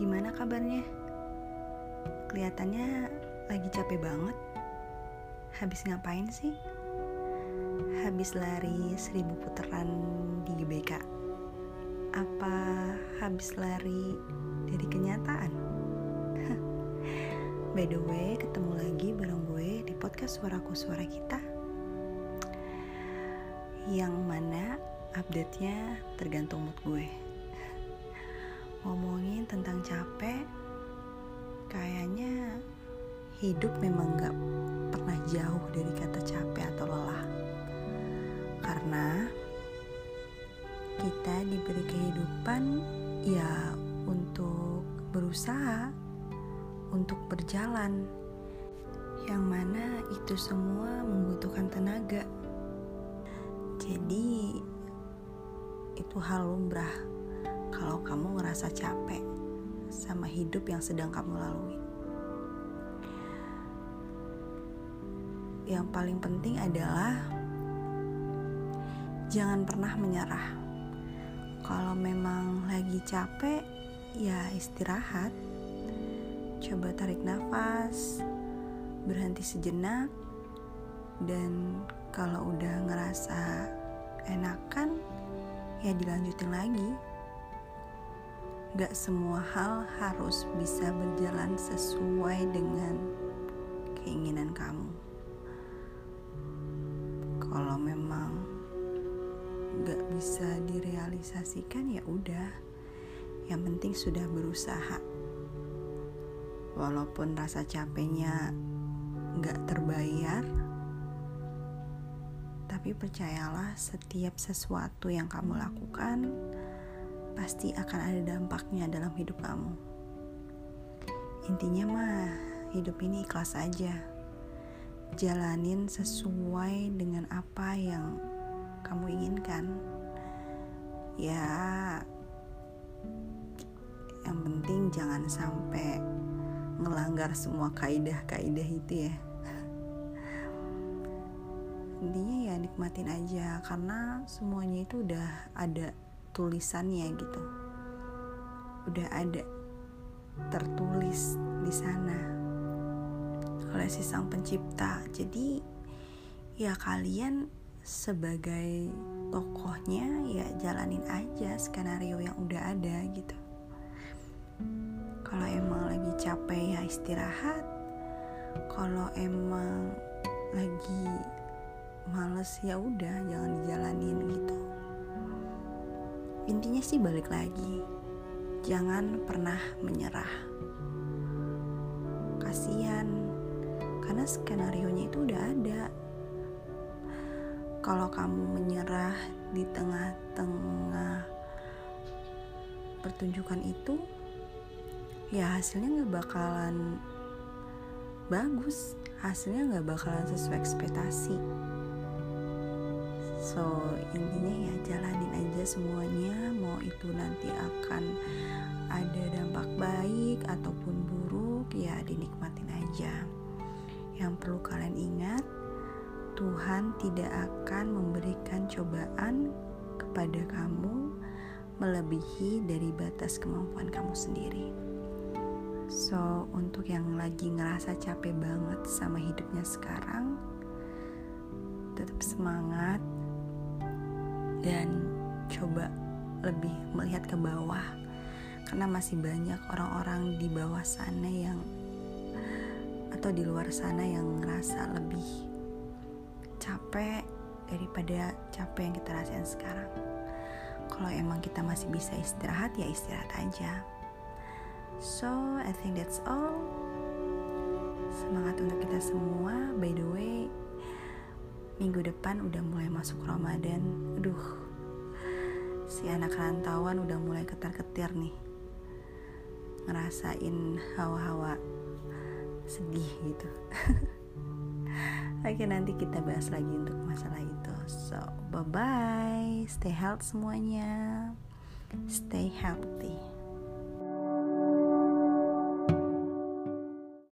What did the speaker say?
Gimana kabarnya? Kelihatannya lagi capek banget. Habis ngapain sih? Habis lari seribu putaran di GBK? Apa habis lari dari kenyataan? By the way, ketemu lagi bareng gue di podcast Suaraku Suara Kita Yang mana update-nya tergantung mood gue Ngomongin tentang capek Kayaknya hidup memang gak pernah jauh dari kata capek atau lelah. Karena kita diberi kehidupan ya untuk berusaha untuk berjalan, yang mana itu semua membutuhkan tenaga. Jadi, itu hal lumrah kalau kamu ngerasa capek sama hidup yang sedang kamu lalui. Yang paling penting adalah jangan pernah menyerah. Kalau memang lagi capek, ya istirahat Coba tarik nafas, berhenti sejenak, dan kalau udah ngerasa enakan, ya dilanjutin lagi. Gak semua hal harus bisa berjalan sesuai dengan keinginan kamu. Kalau memang gak bisa direalisasikan, ya udah. Yang penting sudah berusaha walaupun rasa capeknya gak terbayar, tapi percayalah setiap sesuatu yang kamu lakukan pasti akan ada dampaknya dalam hidup kamu. Intinya mah hidup ini ikhlas aja. Jalanin sesuai dengan apa yang kamu inginkan. Ya, yang penting jangan sampai ngelanggar semua kaidah-kaidah itu ya intinya ya nikmatin aja karena semuanya itu udah ada tulisannya gitu. Udah ada tertulis di sana oleh si sang pencipta. Jadi ya kalian sebagai tokohnya ya jalanin aja skenario yang udah ada gitu. Kalau emang lagi capek ya istirahat. Kalau emang lagi males ya udah jangan dijalanin gitu intinya sih balik lagi. Jangan pernah menyerah. Kasihan. Karena skenario nya itu udah ada. Kalau kamu menyerah di tengah-tengah pertunjukan itu ya hasilnya nggak bakalan bagus. Hasilnya nggak bakalan sesuai ekspektasi. So intinya ya aja semuanya mau itu nanti akan ada dampak baik ataupun buruk ya dinikmatin aja yang perlu kalian ingat Tuhan tidak akan memberikan cobaan kepada kamu melebihi dari batas kemampuan kamu sendiri. So, untuk yang lagi ngerasa capek banget sama hidupnya sekarang, tetap semangat dan coba lebih melihat ke bawah, karena masih banyak orang-orang di bawah sana yang atau di luar sana yang ngerasa lebih capek daripada capek yang kita rasain sekarang. Kalau emang kita masih bisa istirahat, ya istirahat aja. So, I think that's all. Semangat untuk kita semua. By the way, minggu depan udah mulai masuk Ramadan. Aduh, si anak rantauan udah mulai ketar-ketir nih. Ngerasain hawa-hawa sedih gitu. Oke, nanti kita bahas lagi untuk masalah itu. So, bye-bye. Stay healthy semuanya. Stay healthy.